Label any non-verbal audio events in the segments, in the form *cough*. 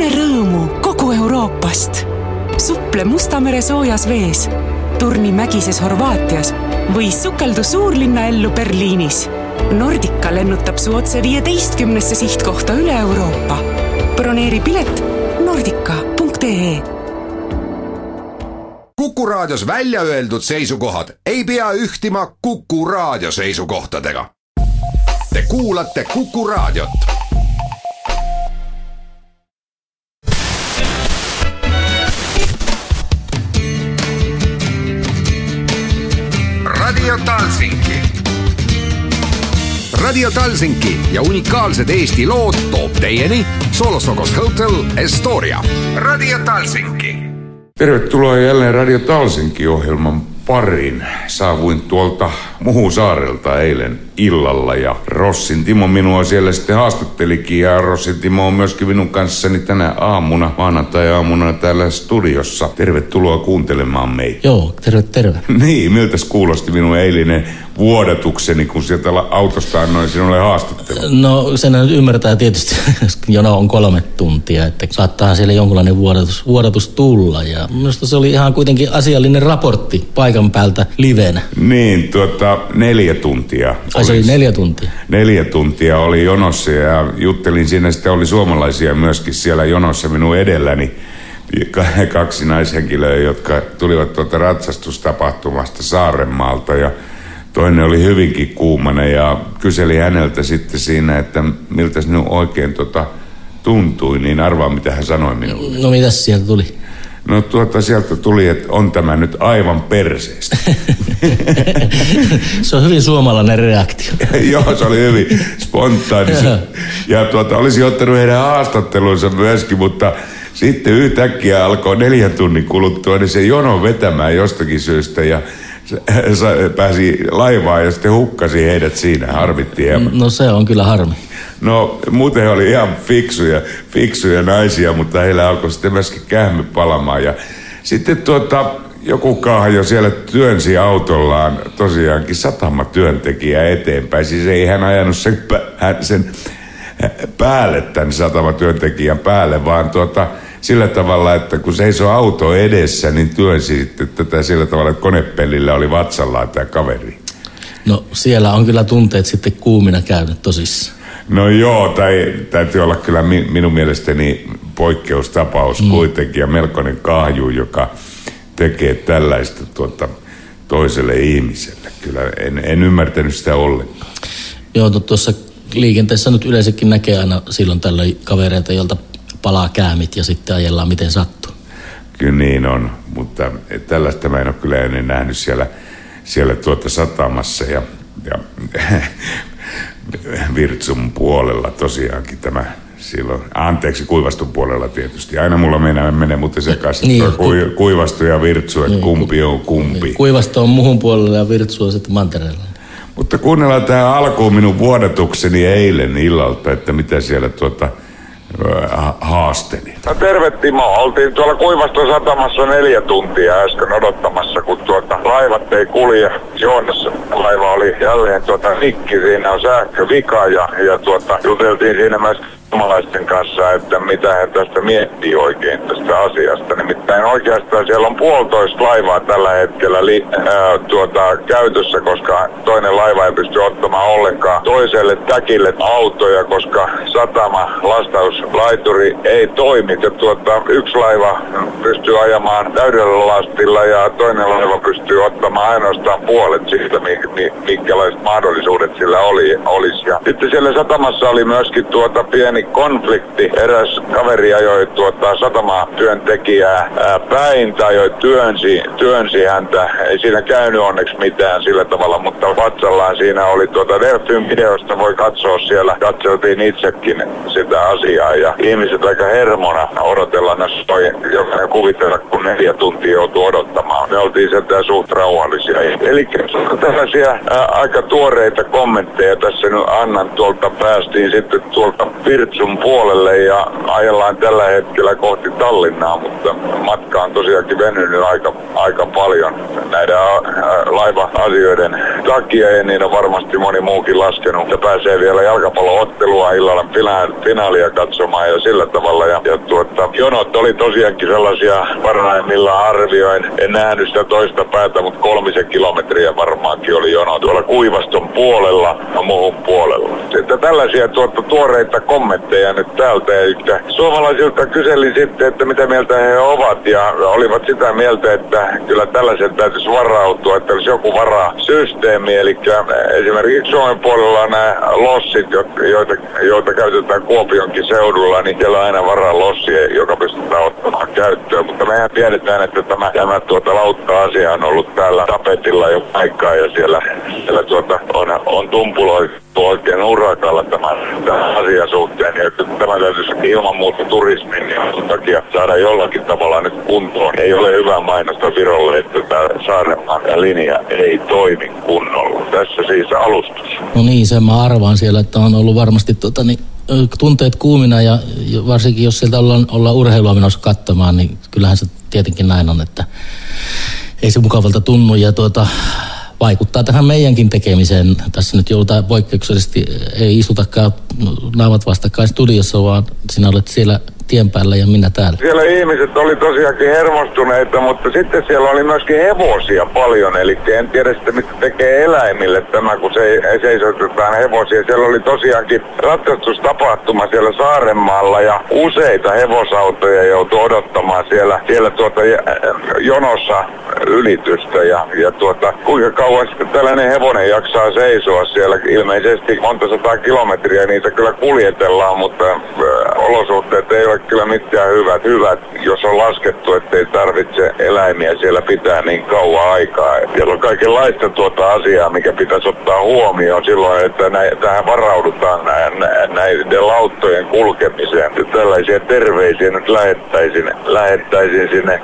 tunne rõõmu kogu Euroopast. suple Musta mere soojas vees, turni mägises Horvaatias või sukeldu suurlinna ellu Berliinis. Nordica lennutab su otse viieteistkümnesse sihtkohta üle Euroopa. broneeri pilet nordica.ee Kuku Raadios välja öeldud seisukohad ei pea ühtima Kuku Raadio seisukohtadega. Te kuulate Kuku Raadiot. Radio Talsinki. Radio Talsinki ja unikaalsed Eesti lood toob teieni Solosokos Hotel Estoria. Radio Talsinki Tervetuloa jälleen Radio Talsinki ohjelman pariin. Saavuin tuolta Muhusaarelta eilen illalla ja Rossin Timo minua siellä sitten haastattelikin ja Rossin Timo on myöskin minun kanssani tänä aamuna, maanantai-aamuna täällä studiossa. Tervetuloa kuuntelemaan meitä. Joo, terve, terve. *laughs* Niin, miltä kuulosti minun eilinen vuodatukseni, kun sieltä autosta annoin sinulle haastattelun? No sen nyt ymmärtää tietysti, *laughs* jono on kolme tuntia, että saattaa siellä jonkunlainen vuodatus, vuodatus tulla. Ja minusta se oli ihan kuitenkin asiallinen raportti paikan päältä livenä. Niin, tuota, neljä tuntia. Ai se oli neljä tuntia? Neljä tuntia oli jonossa ja juttelin siinä, sitten oli suomalaisia myöskin siellä jonossa minun edelläni kaksi naishenkilöä, jotka tulivat tuolta ratsastustapahtumasta Saarenmaalta ja toinen oli hyvinkin kuumanen ja kyseli häneltä sitten siinä, että miltä sinun oikein tota tuntui, niin arvaa mitä hän sanoi minulle. No mitäs sieltä tuli? No tuota sieltä tuli, että on tämä nyt aivan perseestä. *laughs* se on hyvin suomalainen reaktio. *laughs* Joo, se oli hyvin spontaani. ja tuota, olisi ottanut heidän haastattelunsa myöskin, mutta sitten yhtäkkiä alkoi neljän tunnin kuluttua, niin se jono vetämään jostakin syystä ja pääsi laivaan ja sitten hukkasi heidät siinä, harmitti hieman. No se on kyllä harmi. No muuten oli ihan fiksuja, fiksuja naisia, mutta heillä alkoi sitten myöskin kähmy palamaan. Ja sitten tuota, joku kahjo siellä työnsi autollaan tosiaankin satamatyöntekijä eteenpäin. Siis ei hän ajanut sen, sen päälle tämän satamatyöntekijän päälle, vaan tuota, sillä tavalla, että kun seisoi auto edessä, niin työnsi sitten tätä sillä tavalla, että konepellillä oli vatsallaan tämä kaveri. No siellä on kyllä tunteet sitten kuumina käynyt tosissaan. No joo, tai täytyy olla kyllä minun mielestäni poikkeustapaus mm. kuitenkin ja melkoinen kahju, joka tekee tällaista tuota, toiselle ihmiselle. Kyllä en, en ymmärtänyt sitä ollenkaan. Joo, tuossa liikenteessä nyt yleensäkin näkee aina silloin tällöin kavereita, jolta palaa käämit ja sitten ajellaan miten sattuu. Kyllä niin on, mutta tällaista mä en ole kyllä ennen nähnyt siellä, siellä tuota satamassa ja, ja *laughs* Virtsun puolella tosiaankin tämä silloin, anteeksi kuivastun puolella tietysti. Aina mulla menee, menee mutta sekaisin niin, ku, kuivastu ja virtsu, että niin, kumpi on kumpi. Niin, kuivasto on muhun puolella ja virtsu on sitten mantereella. Mutta kuunnellaan tähän alkuun minun vuodatukseni eilen illalta, että mitä siellä tuota, haasteli? No terve Timo, oltiin tuolla Kuivaston satamassa neljä tuntia äsken odottamassa, kun tuota laivat ei kulje. Joonassa laiva oli jälleen tuota rikki, siinä on sähkövika ja, ja tuota, juteltiin siinä myös suomalaisten kanssa, että mitä he tästä miettii oikein tästä asiasta. Nimittäin oikeastaan siellä on puolitoista laivaa tällä hetkellä li, ää, tuota, käytössä, koska toinen laiva ei pysty ottamaan ollenkaan toiselle täkille autoja, koska satama lastauslaituri ei toimi. Ja tuota, yksi laiva pystyy ajamaan täydellä lastilla ja toinen laiva pystyy ottamaan ainoastaan puolet siitä, minkälaiset mahdollisuudet sillä oli, olisi. Ja sitten siellä satamassa oli myöskin tuota pieni pieni konflikti. Eräs kaveri ajoi tuota satamaa työntekijää päin tai ajoi työnsi, työnsi häntä. Ei siinä käynyt onneksi mitään sillä tavalla, mutta vatsallaan siinä oli tuota Delfin videosta voi katsoa siellä. Katseltiin itsekin sitä asiaa ja ihmiset aika hermona odotellaan, jos toi jokainen kuvitella, kun neljä tuntia joutuu odottamaan. Me oltiin sieltä suht rauhallisia. Eli tällaisia ää, aika tuoreita kommentteja tässä nyt annan tuolta. Päästiin sitten tuolta Virt Joensuun puolelle ja ajellaan tällä hetkellä kohti Tallinnaa, mutta matka on tosiaankin venynyt aika, aika paljon näiden laiva-asioiden takia ja niin on varmasti moni muukin laskenut, että pääsee vielä jalkapalloottelua illalla finaalia katsomaan ja sillä tavalla. Ja, ja tuota, jonot oli tosiaankin sellaisia parhaimmillaan arvioin. En nähnyt sitä toista päätä, mutta kolmisen kilometriä varmaankin oli jono tuolla Kuivaston puolella ja muuhun puolella. Sitten tällaisia tuota, tuoreita kommentteja nyt täältä. Että suomalaisilta kyselin sitten, että mitä mieltä he ovat ja olivat sitä mieltä, että kyllä tällaisen täytyisi varautua, että olisi joku varasysteemi. Eli esimerkiksi Suomen puolella nämä lossit, joita, joita käytetään Kuopionkin seudulla, niin siellä on aina varaa lossi, joka pystytään ottamaan käyttöön. Mutta mehän tiedetään, että tämä, tämä tuota, lautta-asia on ollut täällä tapetilla jo aikaa ja siellä, siellä tuota, on, on tumpuloitu oikein urakalla tämän, tämän asian suhteen. Ja tämä täytyisi ilman muuta turismin sen takia saada jollakin tavalla nyt kuntoon. Ei ole hyvä mainosta Virolle, että tämä Saarenmaan linja ei toimi kunnolla. Tässä siis alustus. No niin, sen mä arvaan siellä, että on ollut varmasti tota, niin, tunteet kuumina ja varsinkin jos sieltä ollaan, ollaan urheilua menossa katsomaan, niin kyllähän se tietenkin näin on, että ei se mukavalta tunnu ja tuota, vaikuttaa tähän meidänkin tekemiseen. Tässä nyt joudutaan poikkeuksellisesti, ei istutakaan naamat vastakkain studiossa, vaan sinä olet siellä tien päällä ja minä täällä. Siellä ihmiset oli tosiaankin hermostuneita, mutta sitten siellä oli myöskin hevosia paljon, eli en tiedä sitten mitä tekee eläimille tämä, kun se seisotetaan hevosia. Siellä oli tosiaankin ratkaisustapahtuma siellä Saarenmaalla ja useita hevosautoja joutui odottamaan siellä, siellä tuota jonossa ylitystä ja, ja tuota, kuinka kauan sitten tällainen hevonen jaksaa seisoa siellä. Ilmeisesti monta sataa kilometriä niitä kyllä kuljetellaan, mutta olosuhteet ei ole kyllä mitään hyvät. Hyvät, jos on laskettu, ettei tarvitse eläimiä siellä pitää niin kauan aikaa. Siellä on kaikenlaista tuota asiaa, mikä pitäisi ottaa huomioon silloin, että nä- tähän varaudutaan nä- näiden lauttojen kulkemiseen. Ja tällaisia terveisiä nyt lähettäisin, lähettäisin sinne.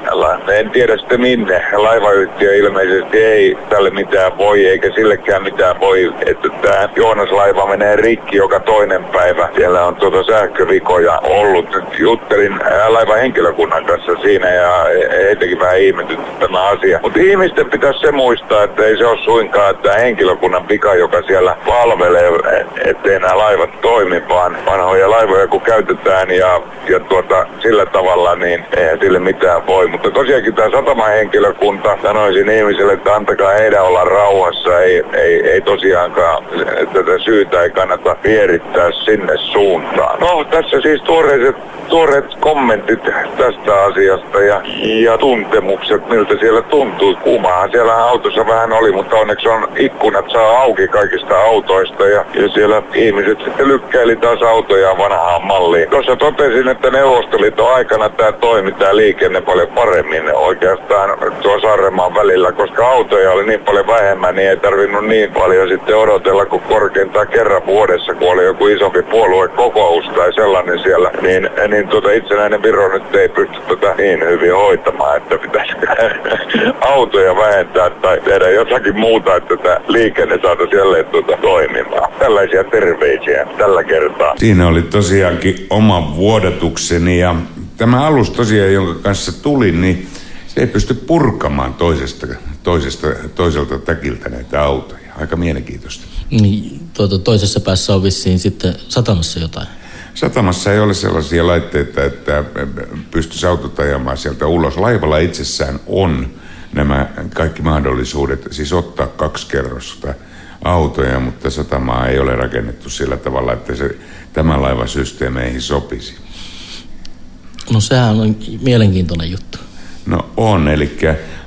En tiedä sitten minne. Laivayhtiö ilmeisesti ei tälle mitään voi, eikä sillekään mitään voi, että tämä Joonas-laiva menee rikki joka toinen päivä. Siellä on tuota sähkövikoja ollut. Nyt juttelin laivan henkilökunnan kanssa siinä ja heitäkin vähän ihmetytti tämä asia. Mutta ihmisten pitäisi se muistaa, että ei se ole suinkaan että henkilökunnan vika, joka siellä palvelee, ettei nämä laivat toimi, vaan vanhoja laivoja kun käytetään ja, ja tuota, sillä tavalla, niin eihän sille mitään voi. Mutta tosiaankin tämä sataman henkilökunta, sanoisin ihmisille, että antakaa heidän olla rauhassa, ei, ei, ei tosiaankaan tätä syytä ei kannata vierittää sinne suuntaan. No tässä siis tuoreiset tuoreet kommentit tästä asiasta ja, ja tuntemukset, miltä siellä tuntui. Kuumahan siellä autossa vähän oli, mutta onneksi on ikkunat saa auki kaikista autoista ja, ja siellä ihmiset sitten lykkäili taas autoja vanhaan malliin. Tuossa totesin, että Neuvostoliiton aikana tämä toimi tämä liikenne paljon paremmin oikeastaan tuo Saaremaan välillä, koska autoja oli niin paljon vähemmän, niin ei tarvinnut niin paljon sitten odotella kuin korkeintaan kerran vuodessa, kun oli joku isompi puoluekokous tai sellainen siellä, niin, niin niin tuota itsenäinen Viro nyt ei pysty tätä niin hyvin hoitamaan, että pitäisi *laughs* autoja vähentää tai tehdä jotakin muuta, että tämä liikenne saataisiin jälleen tuota toimimaan. Tällaisia terveisiä tällä kertaa. Siinä oli tosiaankin oma vuodatukseni ja tämä alus tosiaan, jonka kanssa tulin, niin se ei pysty purkamaan toisesta, toisesta, toiselta täkiltä näitä autoja. Aika mielenkiintoista. Niin, tuota, toisessa päässä on vissiin sitten satamassa jotain. Satamassa ei ole sellaisia laitteita, että pystyisi autot ajamaan sieltä ulos. Laivalla itsessään on nämä kaikki mahdollisuudet, siis ottaa kaksi kerrosta autoja, mutta satamaa ei ole rakennettu sillä tavalla, että se tämän laivan systeemeihin sopisi. No sehän on mielenkiintoinen juttu. No on, eli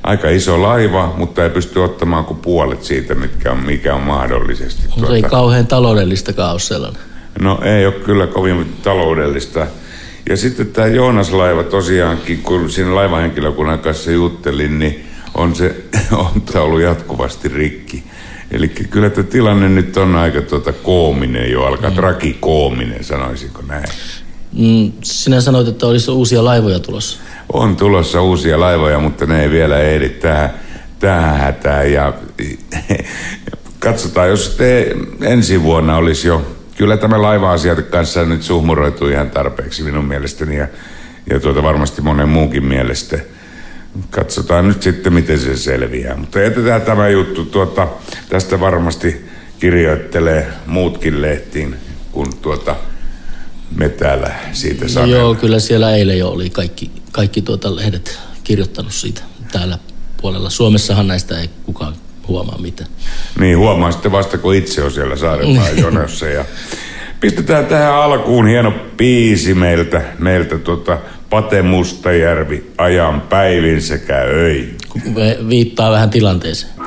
aika iso laiva, mutta ei pysty ottamaan kuin puolet siitä, mitkä on, mikä on mahdollisesti. No, tuota... Se ei tuota- kauhean taloudellista ole sellainen. No ei ole kyllä kovin taloudellista. Ja sitten tämä Joonas-laiva tosiaankin, kun siinä laivahenkilökunnan kanssa juttelin, niin on se *laughs* on ollut jatkuvasti rikki. Eli kyllä tämä tilanne nyt on aika tuota koominen jo, alkaa mm. trakikoominen, sanoisinko näin. Mm, sinä sanoit, että olisi uusia laivoja tulossa. On tulossa uusia laivoja, mutta ne ei vielä ehdi tähän, tähän hätään. Ja *laughs* katsotaan, jos te ensi vuonna olisi jo kyllä tämä laiva-asiat kanssa nyt suhmuroitu ihan tarpeeksi minun mielestäni ja, ja tuota varmasti monen muunkin mielestä. Katsotaan nyt sitten, miten se selviää. Mutta jätetään tämä juttu. Tuota, tästä varmasti kirjoittelee muutkin lehtiin, kun tuota, me täällä siitä no Joo, kyllä siellä eilen jo oli kaikki, kaikki tuota lehdet kirjoittanut siitä täällä puolella. Suomessahan näistä ei kukaan huomaa mitään. Niin, huomaa sitten vasta, kun itse on siellä Saarenmaan jonossa. Ja pistetään tähän alkuun hieno piisi meiltä, meiltä tuota Pate Mustajärvi, ajan päivin sekä öin. Viittaa vähän tilanteeseen.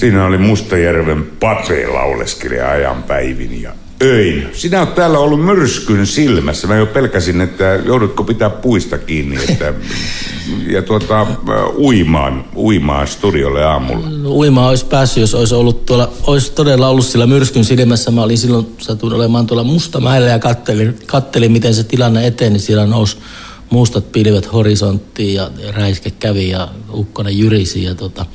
Siinä oli Mustajärven Patre lauleskelija ajan päivin ja öin. Sinä olet täällä ollut myrskyn silmässä. Mä jo pelkäsin, että joudutko pitää puista kiinni että, *laughs* ja tuota, uimaan, uimaan studiolle aamulla. No, uimaan olisi päässyt, jos olisi ollut tuolla, olisi todella ollut sillä myrskyn silmässä. Mä olin silloin satun olemaan tuolla Mustamäellä ja kattelin, kattelin miten se tilanne eteni. Siellä nousi mustat pilvet horisonttiin ja räiske kävi ja ukkonen jyrisi ja tota,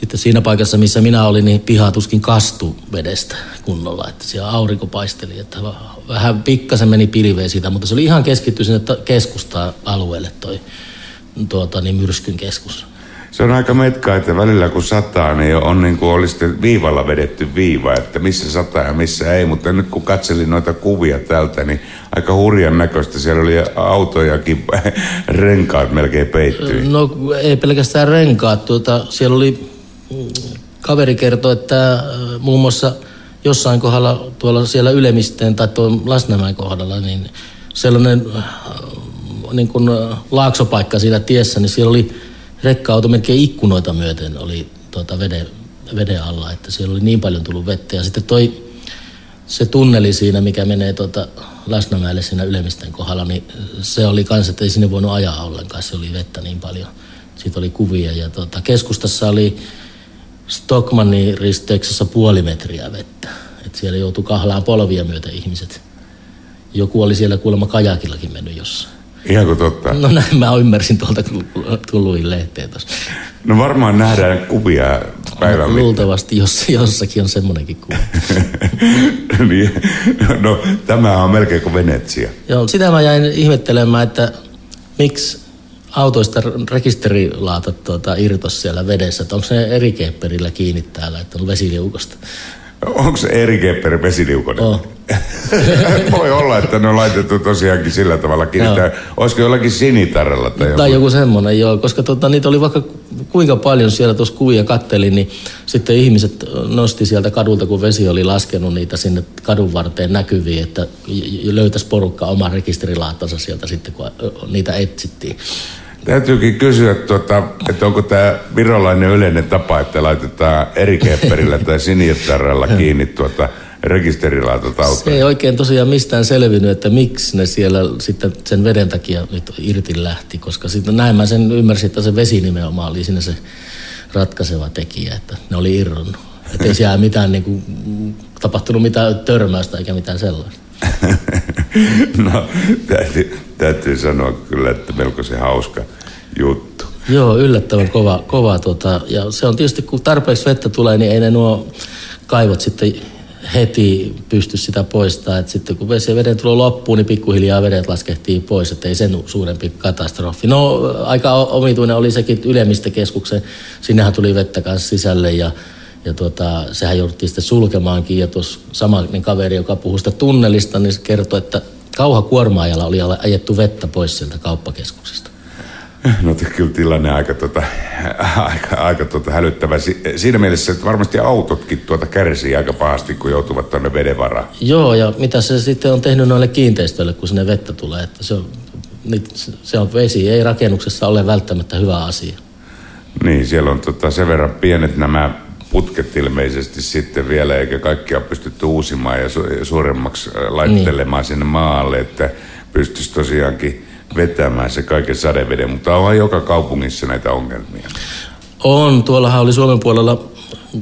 sitten siinä paikassa, missä minä olin, niin piha tuskin kastu vedestä kunnolla. Että siellä aurinko paisteli, että vähän pikkasen meni pilveen siitä, mutta se oli ihan keskitty sinne keskustaa alueelle toi tuota, niin myrskyn keskus. se on aika metkaa, että välillä kun sataa, niin on niin kuin olisi viivalla vedetty viiva, että missä sataa ja missä ei. Mutta nyt kun katselin noita kuvia tältä, niin aika hurjan näköistä. Siellä oli autojakin, *laughs* renkaat melkein peittyi. No ei pelkästään renkaat. Tuota, siellä oli, kaveri kertoi, että äh, muun muassa jossain kohdalla tuolla siellä Ylemisteen tai tuon Lasnamäen kohdalla, niin sellainen äh, niin kuin äh, laaksopaikka siinä tiessä, niin siellä oli rekka-auto melkein ikkunoita myöten oli tuota veden, veden alla, että siellä oli niin paljon tullut vettä. Ja sitten toi, se tunneli siinä, mikä menee tuota Läsnämäelle siinä Ylemmisten kohdalla, niin se oli kanssa, että ei sinne voinut ajaa ollenkaan, se oli vettä niin paljon. Siitä oli kuvia ja tuota, keskustassa oli Stockmannin risteyksessä puoli metriä vettä. Et siellä joutui kahlaan polvia myöten ihmiset. Joku oli siellä kuulemma kajakillakin mennyt jossain. Ihan totta. No näin mä ymmärsin tuolta, kun luin lehteen tuossa. No varmaan nähdään kuvia päivän no, Luultavasti jos, jossakin on semmoinenkin kuva. *laughs* niin, no tämä on melkein kuin Venetsia. Joo, sitä mä jäin ihmettelemään, että miksi autoista rekisterilaatat tuota, irtos siellä vedessä, että onko se eri kepperillä kiinni täällä, että on vesiliukosta. Onko se eri kepperi vesiliukonen? Oh. *laughs* Voi olla, että ne on laitettu tosiaankin sillä tavalla kiinnittää. No. Olisiko jollakin sinitarrella tai joku? Tai joku semmoinen, joo. Koska tota, niitä oli vaikka kuinka paljon siellä tuossa kuvia kattelin, niin sitten ihmiset nosti sieltä kadulta, kun vesi oli laskenut niitä sinne kadun varteen näkyviin, että löytäisi porukka oman rekisterilaattansa sieltä sitten, kun niitä etsittiin. Täytyykin kysyä, tuota, että onko tämä virolainen yleinen tapa, että laitetaan eri kepperillä tai sinitarrella kiinni tuota rekisterilaitot autoja. Se ei oikein tosiaan mistään selvinnyt, että miksi ne siellä sitten sen veden takia nyt irti lähti, koska sitten näin mä sen ymmärsin, että se vesi nimenomaan oli siinä se ratkaiseva tekijä, että ne oli irronnut. Että ei siellä mitään niin kuin, tapahtunut mitään törmäystä eikä mitään sellaista. *laughs* no, täytyy, täytyy sanoa kyllä, että melko se hauska juttu. Joo, yllättävän kova, kova tota, ja se on tietysti kun tarpeeksi vettä tulee, niin ei ne nuo kaivot sitten heti pysty sitä poistaa. Et sitten kun veden tulo loppuun, niin pikkuhiljaa vedet laskehtii pois, että ei sen suurempi katastrofi. No aika omituinen oli sekin ylemmistökeskuksen. Sinnehän tuli vettä kanssa sisälle ja ja tuota, sehän jouduttiin sitten sulkemaankin. Ja tuossa sama niin kaveri, joka puhui sitä tunnelista, niin se kertoi, että kauhakuormaajalla oli ajettu vettä pois sieltä kauppakeskuksesta. No kyllä tilanne aika, tuota, *laughs* aika, aika tuota hälyttävä. Siinä mielessä, että varmasti autotkin tuota kärsii aika pahasti, kun joutuvat tuonne veden varaan. Joo, ja mitä se sitten on tehnyt noille kiinteistöille, kun sinne vettä tulee. Että se, on, se on vesi, ei rakennuksessa ole välttämättä hyvä asia. Niin, siellä on tota sen verran pienet nämä putket ilmeisesti sitten vielä, eikä kaikkia pystytty uusimaan ja su- suuremmaksi laittelemaan niin. sinne maalle, että pystyisi tosiaankin vetämään se kaiken sadeveden, mutta onhan joka kaupungissa näitä ongelmia. On, tuollahan oli Suomen puolella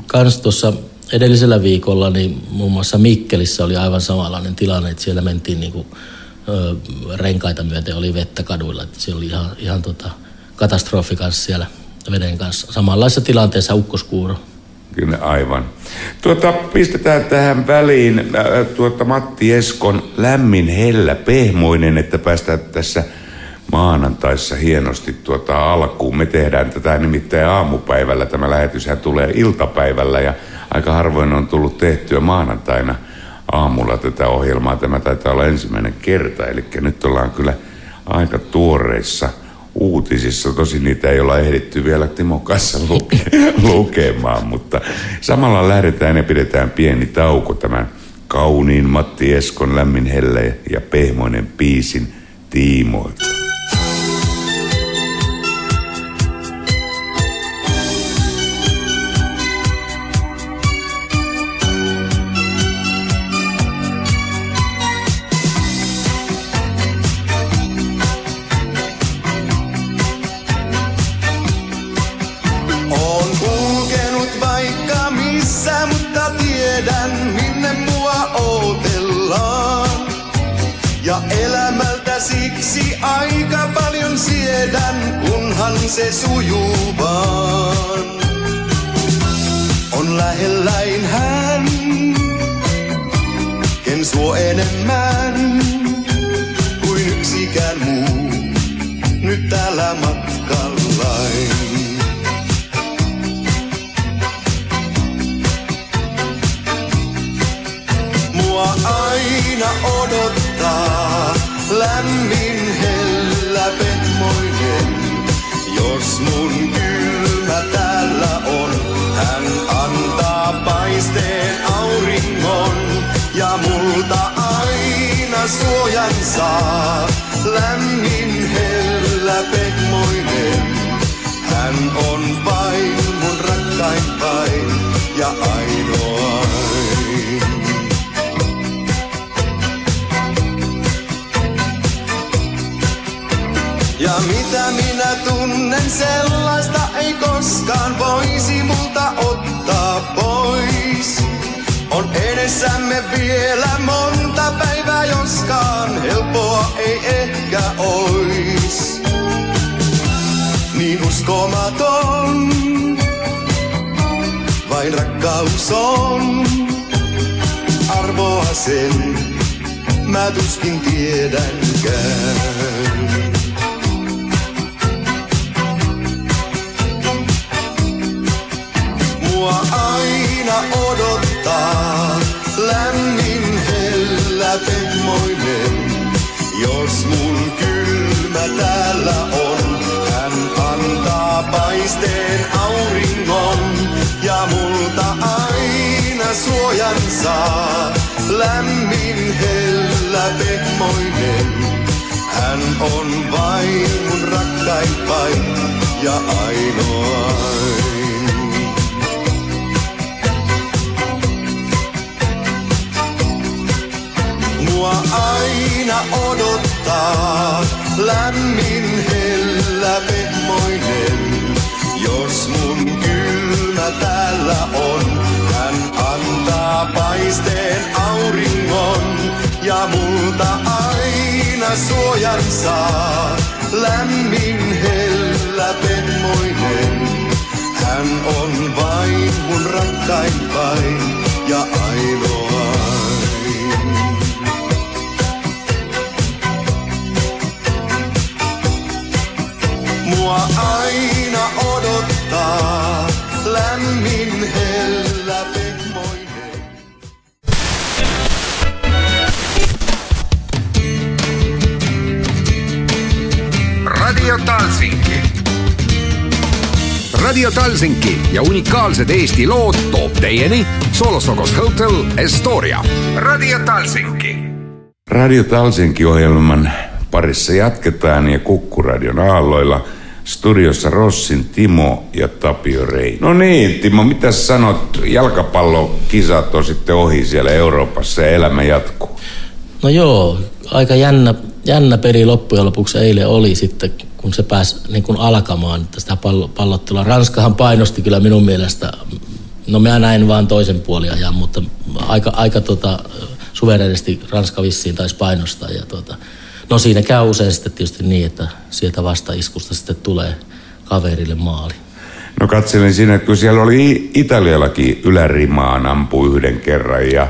kans tuossa edellisellä viikolla, niin muun muassa Mikkelissä oli aivan samanlainen tilanne, että siellä mentiin niin kuin, ö, renkaita myöten, oli vettä kaduilla, että siellä oli ihan, ihan tota, katastrofi kanssa siellä veden kanssa. Samanlaisessa tilanteessa ukkoskuuro. Kyllä aivan. Tuota, pistetään tähän väliin äh, tuota Matti Eskon lämmin hellä pehmoinen, että päästään tässä maanantaissa hienosti tuota alkuun. Me tehdään tätä nimittäin aamupäivällä. Tämä lähetyshän tulee iltapäivällä ja aika harvoin on tullut tehtyä maanantaina aamulla tätä ohjelmaa. Tämä taitaa olla ensimmäinen kerta, eli nyt ollaan kyllä aika tuoreissa – uutisissa. Tosin niitä ei olla ehditty vielä Timo kanssa luke- *laughs* lukemaan, mutta samalla lähdetään ja pidetään pieni tauko tämän kauniin Matti Eskon lämmin helle ja pehmoinen piisin tiimoilta. Se sujuu sellaista ei koskaan voisi multa ottaa pois. On edessämme vielä monta päivää, joskaan helppoa ei ehkä ois. Niin uskomaton, vain rakkaus on. Arvoa sen, mä tuskin tiedänkään. Aina odottaa lämmin hellä pehmoinen. Jos mun kylmä täällä on, hän antaa paisteen auringon ja multa aina suojan saa. Lämmin hellä pehmoinen. Hän on vain mun rakkain vain ja ainoain. Mua aina odottaa lämmin hellä pehmoinen. Jos mun kylmä täällä on, hän antaa paisteen auringon ja multa aina suojan saa. Lämmin hellä pehmoinen. Hän on vain mun rakkain vain ja ainoain. Mua aina odottaa lämmin hellä pehmoinen. Radio Talsinki. Radio Talsinki ja unikaalsed Eesti lood toob teieni Solosokos Hotel Estoria. Radio Talsinki. Radio Talsinki-ohjelman parissa jatketaan ja Kukkuradion aalloilla studiossa Rossin Timo ja Tapio Rei. No niin, Timo, mitä sanot? Jalkapallokisat on sitten ohi siellä Euroopassa ja elämä jatkuu. No joo, aika jännä, jännä peli loppujen lopuksi eilen oli sitten, kun se pääsi niin kuin alkamaan että sitä pallo, pallottelua. Ranskahan painosti kyllä minun mielestä, no mä näin vaan toisen puoliajan, mutta aika, aika tota, suverenisti Ranska vissiin taisi painostaa. Ja tota, no siinä käy usein sitten tietysti niin, että sieltä vastaiskusta sitten tulee kaverille maali. No katselin siinä, että kun siellä oli Italiallakin ylärimaan ampu yhden kerran ja,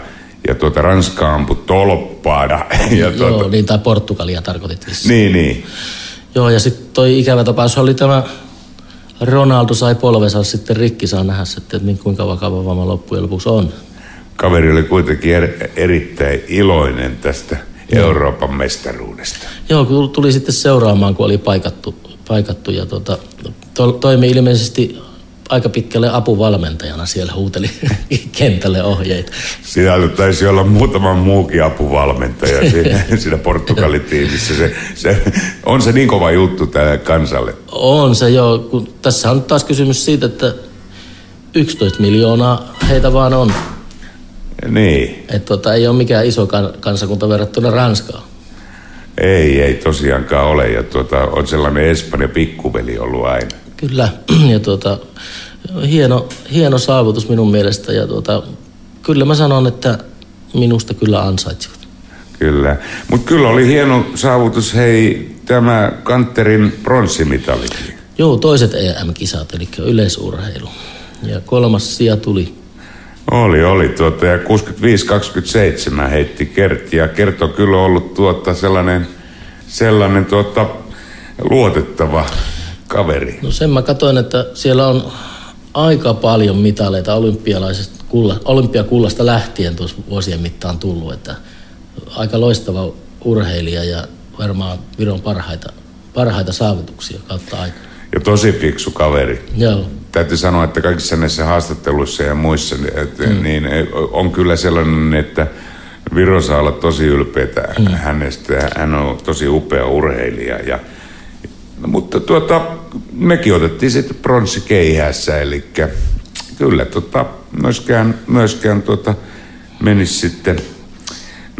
ja tuota Ranska ampui tolppaada. *laughs* Ja tuota, Joo, niin tai Portugalia tarkoitit vissiin. niin, niin. Joo, ja sitten toi ikävä tapaus oli tämä, Ronaldo sai polvensa sitten rikki, saa nähdä sitten, että niin kuinka vakava vamma loppujen lopuksi on. Kaveri oli kuitenkin er, erittäin iloinen tästä Euroopan mestaruudesta. Joo, kun tuli sitten seuraamaan, kun oli paikattu, paikattu ja tota, to, toimi ilmeisesti aika pitkälle apuvalmentajana siellä huuteli *laughs* kentälle ohjeita. Siinä taisi olla muutama muukin apuvalmentaja *laughs* siinä, siinä Portugalin tiimissä. Se, se, on se niin kova juttu tälle kansalle. On se joo, kun tässä on taas kysymys siitä, että 11 miljoonaa heitä vaan on. Niin, Että tota, ei ole mikään iso kan, kansakunta verrattuna Ranskaan. ei, ei tosiaankaan ole. Ja tuota, on sellainen Espanja pikkuveli ollut aina. Kyllä, *clears throat* ja tuota, hieno, hieno saavutus minun mielestä. Ja tuota, kyllä mä sanon, että minusta kyllä ansaitsivat. Kyllä. Mutta kyllä oli hieno saavutus, hei, tämä Kanterin pronssimitalikin. Joo, toiset EM-kisat, eli yleisurheilu. Ja kolmas sija tuli. Oli, oli tuota, ja 65-27 heitti Kertti, ja Kert on kyllä ollut tuota sellainen, sellainen tuota, luotettava kaveri. No sen mä katsoin, että siellä on aika paljon mitaleita olympialaisesta kulla, olympiakullasta lähtien tuossa vuosien mittaan tullut, että aika loistava urheilija ja varmaan Viron parhaita, parhaita saavutuksia kautta aika. Ja tosi fiksu kaveri. Joo. Täytyy sanoa, että kaikissa näissä haastatteluissa ja muissa että, mm. niin on kyllä sellainen, että Viro saa olla tosi ylpeitä mm. hänestä. Hän on tosi upea urheilija. Ja, mutta tuota, mekin otettiin sitten pronssi keihässä, eli kyllä tota, myöskään, myöskään tuota, menisi sitten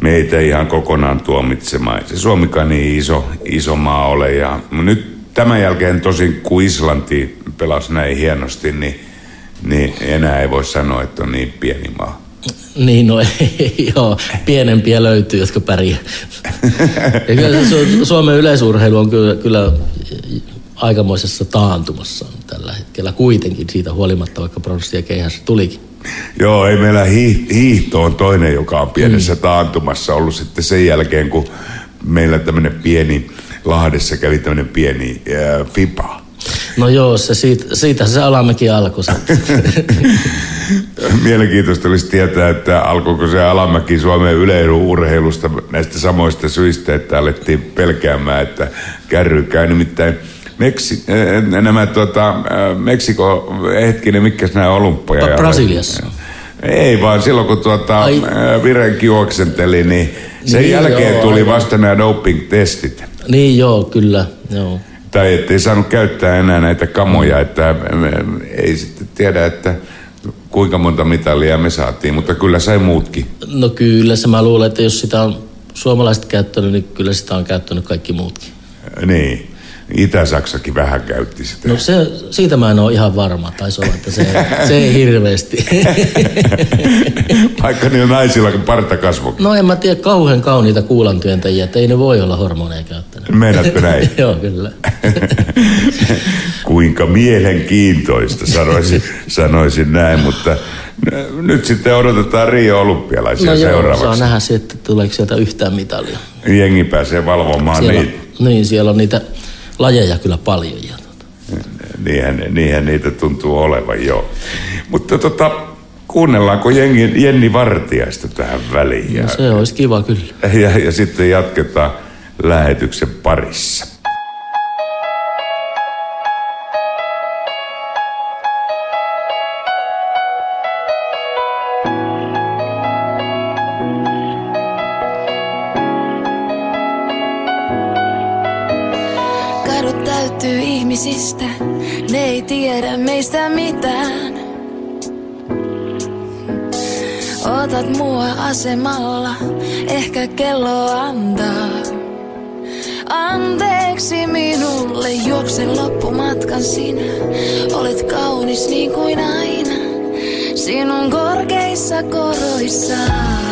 meitä ihan kokonaan tuomitsemaan. Se Suomikaan niin iso, iso maa ole. Ja nyt tämän jälkeen tosin, kun Islanti pelasi näin hienosti, niin, niin enää ei voi sanoa, että on niin pieni maa. Niin, no ei, *laughs* joo, pienempiä löytyy, jotka pärjää. Ja kyllä se Suomen yleisurheilu on kyllä, kyllä aikamoisessa taantumassa tällä hetkellä kuitenkin siitä huolimatta, vaikka pronssia keihässä tulikin. Joo, ei meillä hiihto on toinen, joka on pienessä mm. taantumassa ollut sitten sen jälkeen, kun meillä tämmöinen pieni, Lahdessa kävi tämmöinen pieni äh, FIPA. No joo, se siitä, siitä se alamäki alkoi. *laughs* Mielenkiintoista olisi tietää, että alkoiko se alamäki Suomen yleisurheilusta näistä samoista syistä, että alettiin pelkäämään, että kärry käy nimittäin Meksi, äh, nämä tota, äh, Meksiko, hetkinen, mitkä nämä olympia? Brasiliassa. Ei vaan silloin kun tuota, Ai. Virenki juoksenteli, niin sen niin, jälkeen joo, tuli vasta nämä doping-testit. Niin joo, kyllä. Joo. Tai ettei saanut käyttää enää näitä kamoja, että ei sitten tiedä, että kuinka monta mitalia me saatiin, mutta kyllä sai muutkin. No kyllä, se mä luulen, että jos sitä on suomalaiset käyttänyt, niin kyllä sitä on käyttänyt kaikki muutkin. Niin. Itä-Saksakin vähän käytti sitä. No se, siitä mä en ole ihan varma. Taisi olla, että se, se ei hirveästi. *laughs* Vaikka niillä naisilla partakasvo. No en mä tiedä, kauhean kauniita kuulantyöntäjiä, että ei ne voi olla hormoneja käyttäneet. Meinaatko näin? *laughs* Joo, kyllä. *laughs* Kuinka mielenkiintoista, sanoisin, sanoisin näin, mutta nyt sitten odotetaan Rio Olympialaisia no joo, seuraavaksi. saa nähdä sitten, tuleeko sieltä yhtään mitalia. Jengi pääsee valvomaan siellä, niitä. Niin, siellä on niitä lajeja kyllä paljon. Ja tuota. niinhän, niinhän niitä tuntuu olevan, joo. Mutta tota, kuunnellaanko Jenni, Jenni Vartiaista tähän väliin? No se olisi kiva kyllä. Ja, ja sitten jatketaan lähetyksen parissa. Ihmisistä, ne ei tiedä meistä mitään. Otat mua asemalla, ehkä kello antaa. Anteeksi minulle, juoksen loppumatkan sinä. Olet kaunis niin kuin aina, sinun korkeissa koroissaan.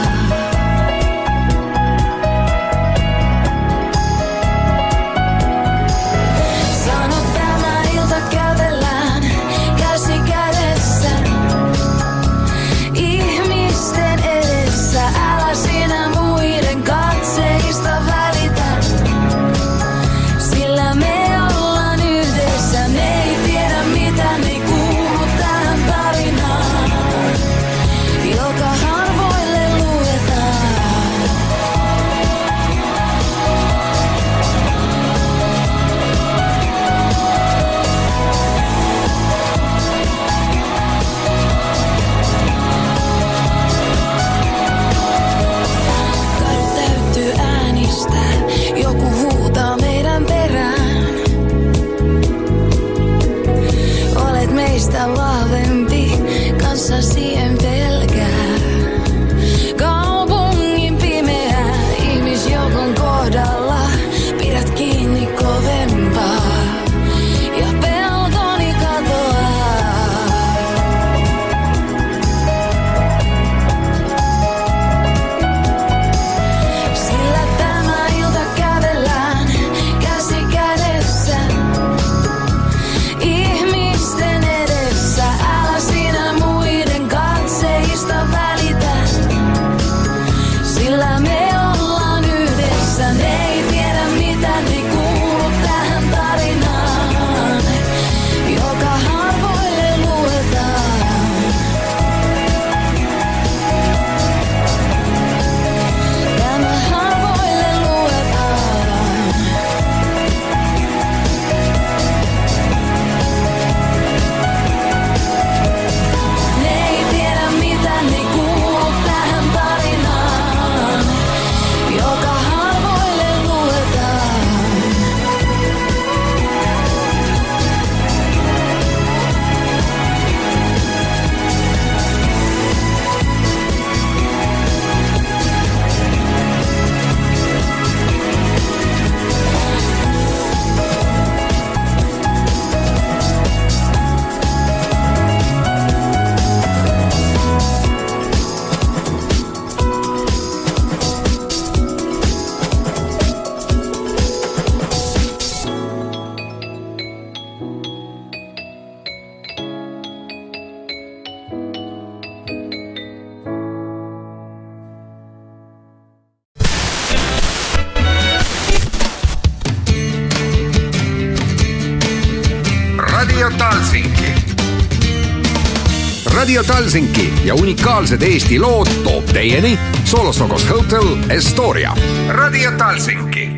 Ja unikaalsed Eesti lood toob teieni Solostokos Hotel Estoria. Radio Talsinki.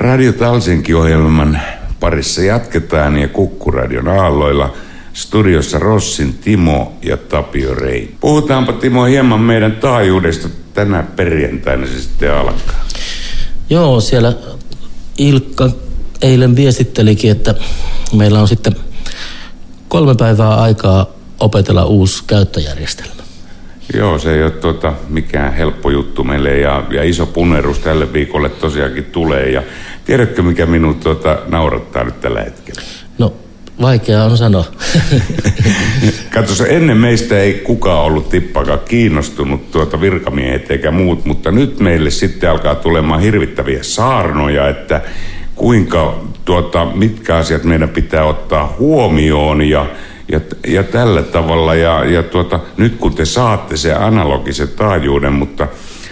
Radio Talsinki-ohjelman parissa jatketaan ja Kukkuradion aalloilla studiossa Rossin Timo ja Tapio Rein. Puhutaanpa Timo hieman meidän taajuudesta tänä perjantaina se sitten alkaa. Joo, siellä Ilkka eilen viestittelikin, että meillä on sitten kolme päivää aikaa opetella uusi käyttöjärjestelmä. Joo, se ei ole tuota, mikään helppo juttu meille ja, ja iso punnerus tälle viikolle tosiaankin tulee. Ja tiedätkö, mikä minut tuota, naurattaa nyt tällä hetkellä? No, vaikea on sanoa. *laughs* Katso, ennen meistä ei kukaan ollut tippakaan kiinnostunut tuota virkamiehet eikä muut, mutta nyt meille sitten alkaa tulemaan hirvittäviä saarnoja, että kuinka, tuota, mitkä asiat meidän pitää ottaa huomioon ja, ja, ja tällä tavalla. Ja, ja tuota, nyt kun te saatte se analogisen taajuuden, mutta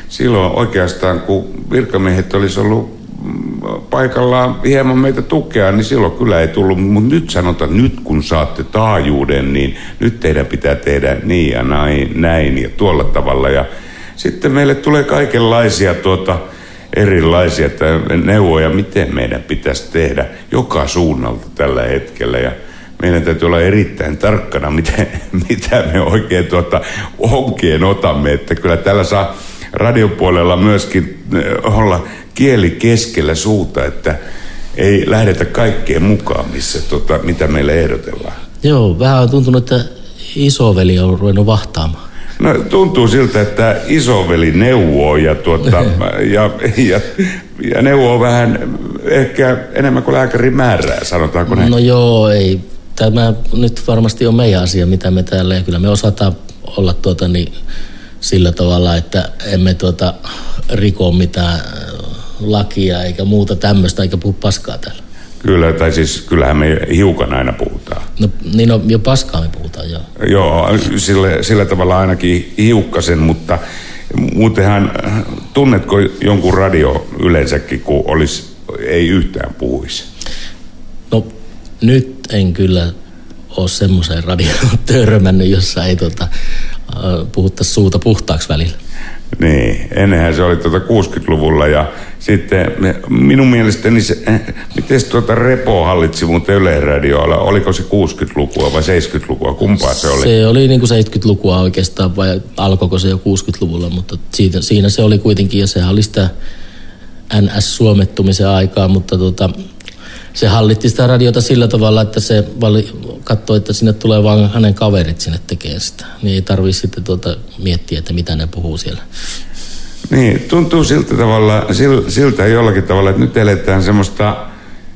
silloin oikeastaan kun virkamiehet olisi ollut mm, paikallaan hieman meitä tukea, niin silloin kyllä ei tullut. Mutta nyt sanotaan, nyt kun saatte taajuuden, niin nyt teidän pitää tehdä niin ja näin, näin ja tuolla tavalla. Ja sitten meille tulee kaikenlaisia tuota, erilaisia neuvoja, miten meidän pitäisi tehdä joka suunnalta tällä hetkellä. Ja meidän täytyy olla erittäin tarkkana, mitä, *laughs* mitä me oikein tuota onkeen otamme. Että kyllä tällä saa radiopuolella myöskin eh, olla kieli keskellä suuta, että ei lähdetä kaikkeen mukaan, missä, tota, mitä meille ehdotellaan. Joo, vähän on tuntunut, että isoveli on ruvennut vahtaamaan. No tuntuu siltä, että isoveli neuvoo ja, tuota, *laughs* ja, ja, ja neuvoo vähän ehkä enemmän kuin lääkäri määrää, sanotaanko näin? No joo, ei. Tämä nyt varmasti on meidän asia, mitä me täällä, ja kyllä me osataan olla tuota niin, sillä tavalla, että emme tuota riko mitään lakia eikä muuta tämmöistä, eikä puhu paskaa täällä. Kyllä, tai siis kyllähän me hiukan aina puhutaan. No niin no, jo paskaa me puhutaan, joo. Joo, sillä, sillä tavalla ainakin hiukkasen, mutta muutenhan tunnetko jonkun radio yleensäkin, kun olisi, ei yhtään puhuisi? No nyt en kyllä ole semmoiseen radioon *laughs* törmännyt, jossa ei tota, puhuttaisi suuta puhtaaksi välillä. Niin, ennenhän se oli tuota 60-luvulla ja sitten minun mielestäni se, eh, miten tuota Repo hallitsi muuten Yleisradioilla, oliko se 60-lukua vai 70-lukua, kumpaa se oli? Se oli niin kuin 70-lukua oikeastaan vai alkoiko se jo 60-luvulla, mutta siitä, siinä se oli kuitenkin ja sehän oli sitä NS-suomettumisen aikaa, mutta tota, se hallitti sitä radiota sillä tavalla, että se vali, katsoi, että sinne tulee vain hänen kaverit sinne tekemään sitä. Niin ei tarvitse sitten tuota miettiä, että mitä ne puhuu siellä. Niin, tuntuu siltä, tavalla, siltä jollakin tavalla, että nyt eletään semmoista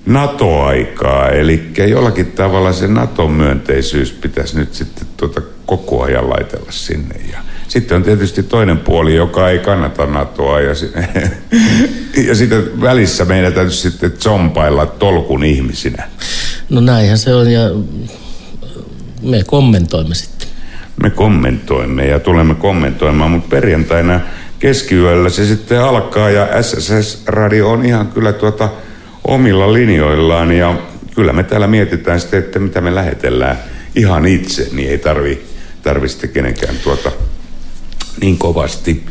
NATO-aikaa, eli jollakin tavalla se NATO-myönteisyys pitäisi nyt sitten tuota koko ajan laitella sinne. Ja sitten on tietysti toinen puoli, joka ei kannata NATOa ja, *laughs* ja sitten välissä meidän täytyy sitten zompailla tolkun ihmisinä. No näinhän se on ja me kommentoimme sitten. Me kommentoimme ja tulemme kommentoimaan, mutta perjantaina keskiyöllä se sitten alkaa ja SSS-radio on ihan kyllä tuota omilla linjoillaan ja kyllä me täällä mietitään sitten, että mitä me lähetellään ihan itse, niin ei tarvi, tarvi sitten kenenkään tuota niin kovasti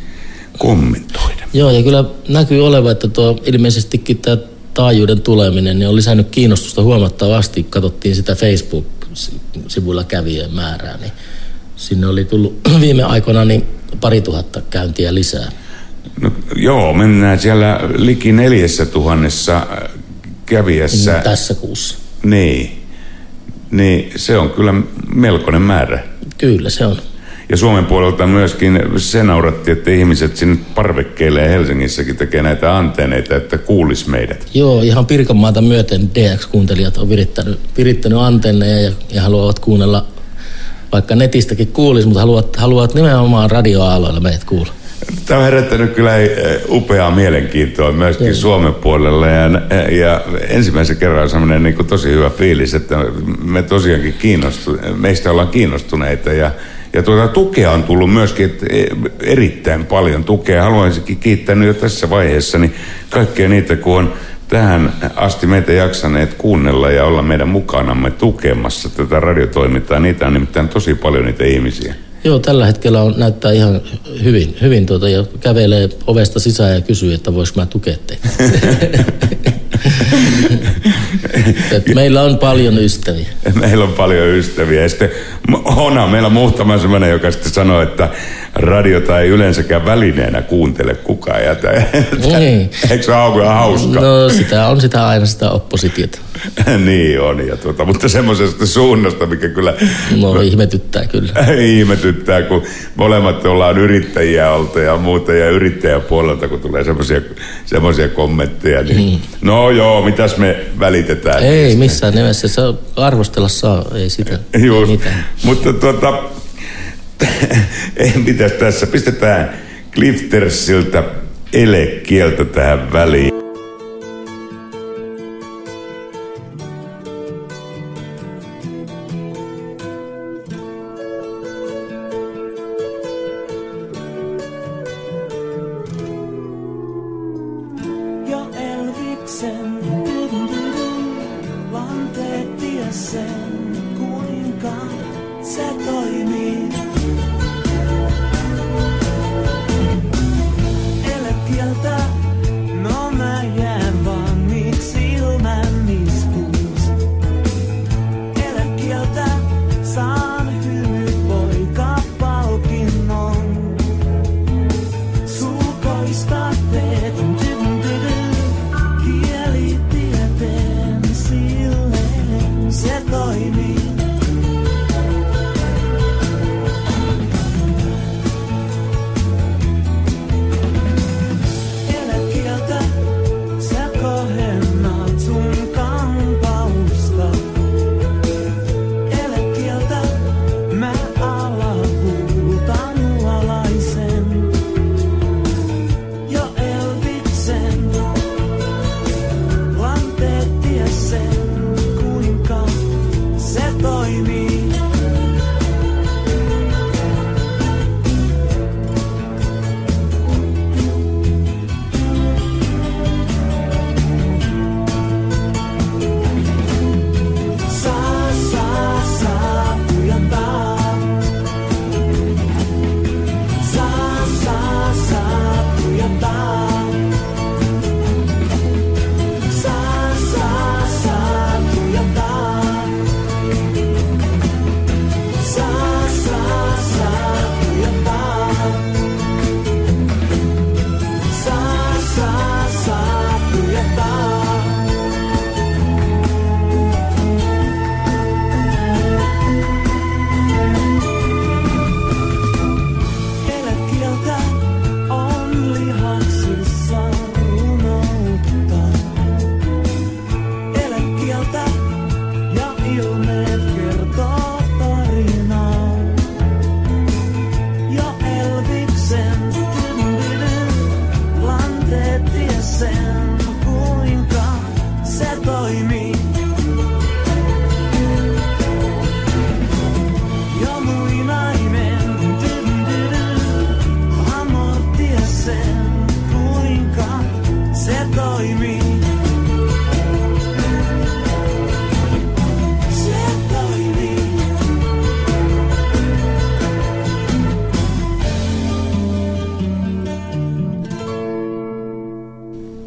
kommentoida. Joo, ja kyllä näkyy olevan, että tuo ilmeisestikin tämä taajuuden tuleminen niin on lisännyt kiinnostusta huomattavasti. Katsottiin sitä Facebook-sivuilla kävijän määrää, niin sinne oli tullut *clears throat* viime aikoina niin pari tuhatta käyntiä lisää. No, joo, mennään siellä liki neljässä tuhannessa äh, kävijässä. Mm, tässä kuussa. Niin. Niin, se on kyllä melkoinen määrä. Kyllä se on. Ja Suomen puolelta myöskin se nauratti, että ihmiset sinne parvekkeille ja Helsingissäkin tekee näitä antenneita, että kuulis meidät. Joo, ihan Pirkanmaata myöten DX-kuuntelijat on virittänyt, virittänyt antenneja ja, ja haluavat kuunnella, vaikka netistäkin kuulis, mutta haluavat, haluavat nimenomaan radioaaloilla meidät kuulla. Tämä on herättänyt kyllä eh, upeaa mielenkiintoa myöskin Joo. Suomen puolella ja, ja ensimmäisen kerran semmoinen niin tosi hyvä fiilis, että me tosiaankin kiinnostu, meistä ollaan kiinnostuneita ja ja tuota tukea on tullut myöskin e, erittäin paljon tukea. Haluaisinkin kiittää nyt jo tässä vaiheessa niin kaikkia niitä, kun on tähän asti meitä jaksaneet kuunnella ja olla meidän mukanamme tukemassa tätä radiotoimintaa. Niitä on nimittäin tosi paljon niitä ihmisiä. Joo, tällä hetkellä on, näyttää ihan hyvin, hyvin tuota, ja kävelee ovesta sisään ja kysyy, että voisi mä tukea teitä. *laughs* *laughs* Et meillä on paljon ystäviä. Meillä on paljon ystäviä. Ja sitten Hona, meillä muutama sellainen, joka sitten sanoo, että radiota ei yleensäkään välineenä kuuntele kukaan. Ja Niin. Eikö se ole hauska? No sitä on sitä aina sitä oppositiota. *laughs* niin on, ja tuota, mutta semmoisesta suunnasta, mikä kyllä... No ihmetyttää kyllä. *laughs* ihmetyttää, kun molemmat ollaan yrittäjiä oltu ja muuta, ja yrittäjäpuolelta, kun tulee semmoisia semmoisia kommentteja, niin mm. no joo, mitäs me välitetään? Ei niistä? missään nimessä, se arvostella saa, ei sitä. ei Just, mitään. mutta tuota, *laughs* ei mitäs tässä, pistetään Cliftersiltä elekieltä tähän väliin.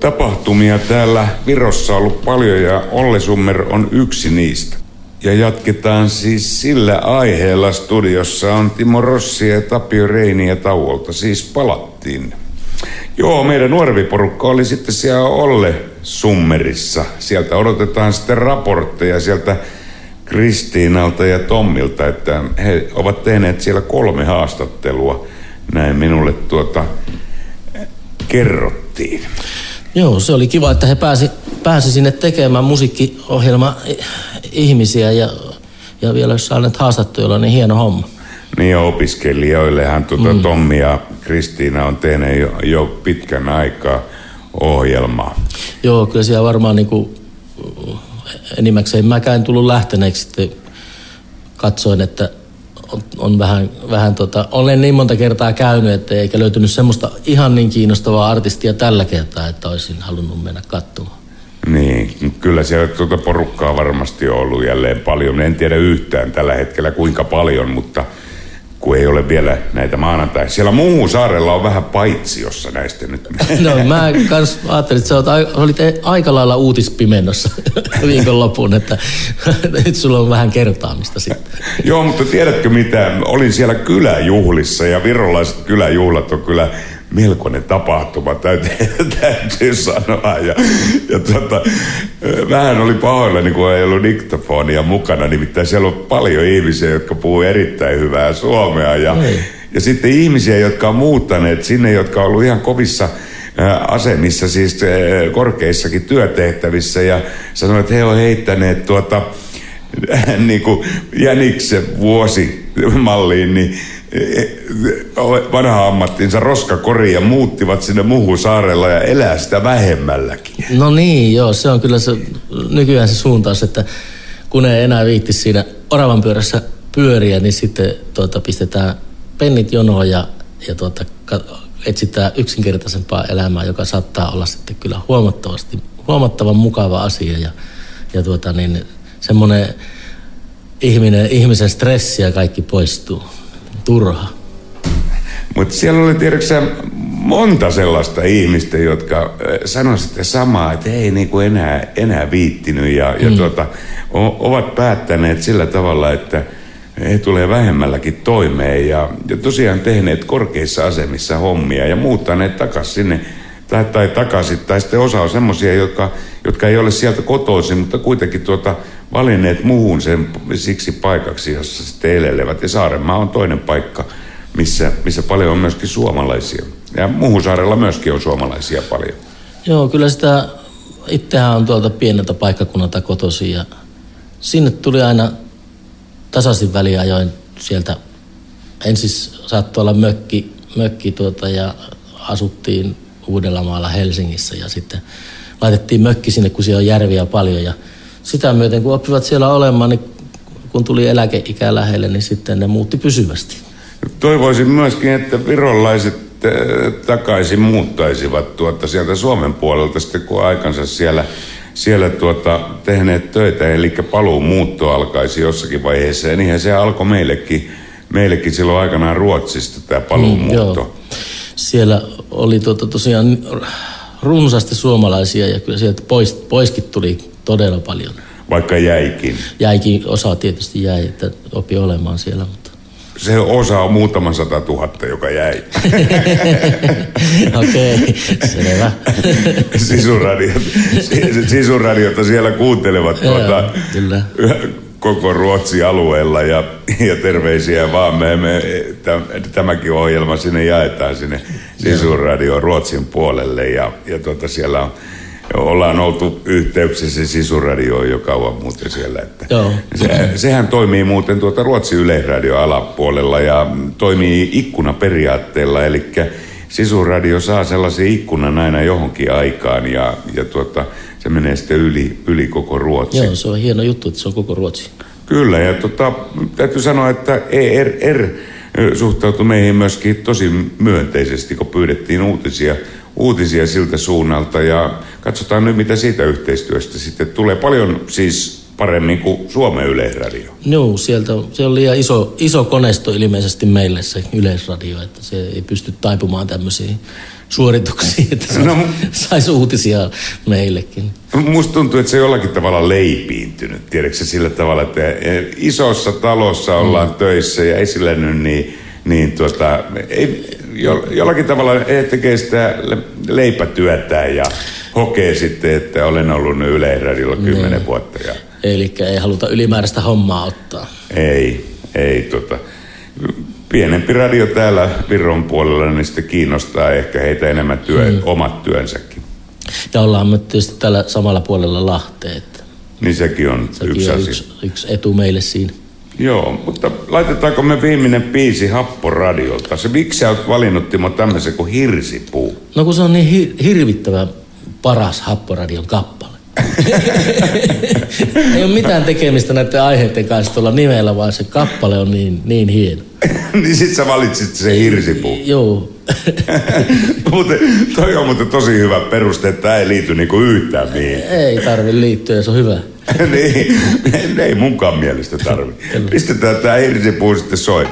Tapahtumia täällä Virossa on ollut paljon ja Olle Summer on yksi niistä. Ja jatketaan siis sillä aiheella. Studiossa on Timo Rossi ja Tapio Reini ja tauolta siis palattiin. Joo, meidän nuorempi porukka oli sitten siellä Olle Summerissa. Sieltä odotetaan sitten raportteja sieltä Kristiinalta ja Tommilta, että he ovat tehneet siellä kolme haastattelua. Näin minulle tuota kerrottiin. Joo, se oli kiva, että he pääsi, pääsi sinne tekemään musiikkiohjelma ihmisiä ja, ja vielä jos saaneet haastattelulla, niin hieno homma. Niin ja opiskelijoillehan tuota mm. Tommi ja Kristiina on tehnyt jo, jo pitkän aikaa ohjelmaa. Joo, kyllä siellä varmaan niin kuin, enimmäkseen mäkään en tullut lähteneeksi sitten katsoin, että on, vähän, vähän tota, olen niin monta kertaa käynyt, että eikä löytynyt semmoista ihan niin kiinnostavaa artistia tällä kertaa, että olisin halunnut mennä katsomaan. Niin, kyllä siellä tuota porukkaa varmasti on ollut jälleen paljon. En tiedä yhtään tällä hetkellä kuinka paljon, mutta kun ei ole vielä näitä maanantai. Siellä muu saarella on vähän paitsiossa näistä nyt. No mä kans ajattelin, että sä oot, olit e- aika lailla uutispimennossa *laughs* viikonloppuun, että *laughs* nyt sulla on vähän kertaamista sitten. Joo, mutta tiedätkö mitä? Olin siellä kyläjuhlissa ja virolaiset kyläjuhlat on kyllä melkoinen tapahtuma, täytyy, *laughs* täytyy sanoa. Ja, ja tota, vähän oli pahoillani, kun ei ollut diktafonia mukana, nimittäin siellä on paljon ihmisiä, jotka puhuu erittäin hyvää suomea. Ja, ja sitten ihmisiä, jotka on muuttaneet sinne, jotka on ollut ihan kovissa asemissa, siis korkeissakin työtehtävissä ja sanoivat, että he on heittäneet tuota, *laughs* niin kuin Jäniksen vuosimalliin, niin vanha ammattinsa roskakori ja muuttivat sinne muuhun saarella ja elää sitä vähemmälläkin. No niin, joo, se on kyllä se, nykyään se suuntaus, että kun ei enää viitti siinä oravan pyörässä pyöriä, niin sitten tuota, pistetään pennit jonoon ja, ja tuota, etsitään yksinkertaisempaa elämää, joka saattaa olla sitten kyllä huomattavasti, huomattavan mukava asia ja, ja tuota, niin, semmoinen ihminen, ihmisen stressi ja kaikki poistuu. Turha. Mutta siellä oli tiedätkö monta sellaista ihmistä, jotka sanoivat sitten samaa, että ei niinku enää, enää viittinyt ja, ja tuota, o, ovat päättäneet sillä tavalla, että he tulee vähemmälläkin toimeen ja, ja tosiaan tehneet korkeissa asemissa hommia ja muuttaneet takaisin sinne tai, tai takaisin. Tai sitten osa on semmoisia, jotka, jotka ei ole sieltä kotoisin, mutta kuitenkin tuota, valinneet muuhun sen siksi paikaksi, jossa sitten elelevät. Ja Saarenmaa on toinen paikka, missä, missä paljon on myöskin suomalaisia. Ja muuhun saarella myöskin on suomalaisia paljon. Joo, kyllä sitä, itsehän on tuolta pieneltä paikkakunnalta kotoisin ja sinne tuli aina tasaisin väliajoin sieltä. Ensin saattoi olla mökki, mökki tuota ja asuttiin Uudellamaalla Helsingissä ja sitten laitettiin mökki sinne, kun siellä on järviä paljon ja sitä myöten kun oppivat siellä olemaan, niin kun tuli eläkeikä lähelle, niin sitten ne muutti pysyvästi. Toivoisin myöskin, että virolaiset eh, takaisin muuttaisivat tuota sieltä Suomen puolelta sitten kun aikansa siellä, siellä tuota, tehneet töitä, eli paluu muutto alkaisi jossakin vaiheessa. Ja niinhän se alkoi meillekin, meillekin silloin aikanaan Ruotsista tämä paluumuutto. joo. Siellä oli tuota tosiaan runsaasti suomalaisia ja kyllä sieltä pois, poiskin tuli todella paljon. Vaikka jäikin. Jäikin, osa tietysti jäi, että opi olemaan siellä, mutta Se osa on muutaman sata tuhatta, joka jäi. *laughs* okei, okay, selvä. *laughs* Sisuradiota, si- sisuradiota siellä kuuntelevat tuota, kyllä. koko Ruotsin alueella ja, ja terveisiä vaan. Me, me, täm- tämäkin ohjelma sinne jaetaan sinne Sisuradion Ruotsin puolelle ja, ja tuota, siellä on, ollaan oltu yhteyksissä Sisurradioon jo kauan muuten siellä. Että Joo. se, sehän toimii muuten tuota Ruotsin yleisradio alapuolella ja toimii ikkunaperiaatteella, eli Sisuradio saa sellaisen ikkunan aina johonkin aikaan ja, ja tuota, se menee sitten yli, yli koko Ruotsin. Joo, se on hieno juttu, että se on koko Ruotsi. Kyllä, ja tota, täytyy sanoa, että ERR suhtautui meihin myöskin tosi myönteisesti, kun pyydettiin uutisia, uutisia siltä suunnalta. Ja katsotaan nyt, mitä siitä yhteistyöstä sitten tulee. Paljon siis paremmin kuin Suomen Yleisradio. Joo, sieltä se on liian iso, iso koneisto ilmeisesti meille se yleisradio, että se ei pysty taipumaan tämmöisiin suorituksiin, että No, saisi uutisia meillekin. Musta tuntuu, että se jollakin tavalla leipiintynyt, tiedätkö se sillä tavalla, että isossa talossa ollaan mm. töissä ja esillä nyt niin, niin tuota, ei, jollakin tavalla he tekee sitä le- leipätyötään ja hokee sitten, että olen ollut nyt Yleisradiolla kymmenen vuotta ja Eli ei haluta ylimääräistä hommaa ottaa. ei, ei tota, pienempi radio täällä Viron puolella, niin sitten kiinnostaa ehkä heitä enemmän työ, mm. omat työnsäkin. Ja ollaan me tietysti tällä samalla puolella Lahteen, että Niin sekin on sekin yksi on asia. yksi, yksi etu meille siinä. Joo, mutta laitetaanko me viimeinen biisi Happoradiolta? Se, miksi sä oot valinnut Timo tämmöisen kuin Hirsipuu? No kun se on niin hi- hirvittävän paras Happoradion kappale. *laughs* ei ole mitään tekemistä näiden aiheiden kanssa tuolla nimellä, vaan se kappale on niin, niin hieno. *laughs* niin sit sä valitsit sen Hirsipuu. Joo, *laughs* muuten, toi on muuten tosi hyvä peruste, että tämä ei liity niinku yhtään mihin. Ei tarvi liittyä, se on hyvä. *laughs* niin, ei, munkaan mielestä tarvi. Pistetään tää hirsipuu sitten soi.